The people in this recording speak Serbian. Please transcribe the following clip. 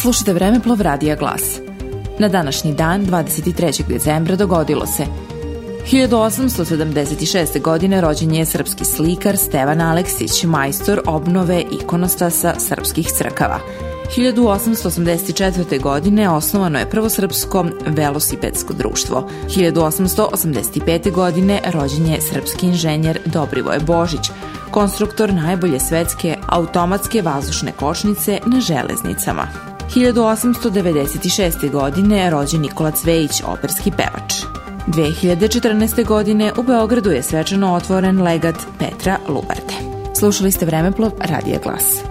Slušajte Vremeplov Radija Glas. Na današnji dan, 23. decembra, dogodilo se 1876. godine rođen je srpski slikar Stevan Aleksić, majstor obnove ikonostasa srpskih crkava. 1884. godine osnovano je prvo srpsko velosipedsko društvo. 1885. godine rođen je srpski inženjer Dobrivoje Božić, konstruktor najbolje svetske automatske vazdušne kočnice na železnicama. 1896. godine rođen Nikola Cvejić, operski pevač. 2014. godine u Beogradu je svečano otvoren legat Petra Lubarte. Slušali ste Vremeplov Radija Glas.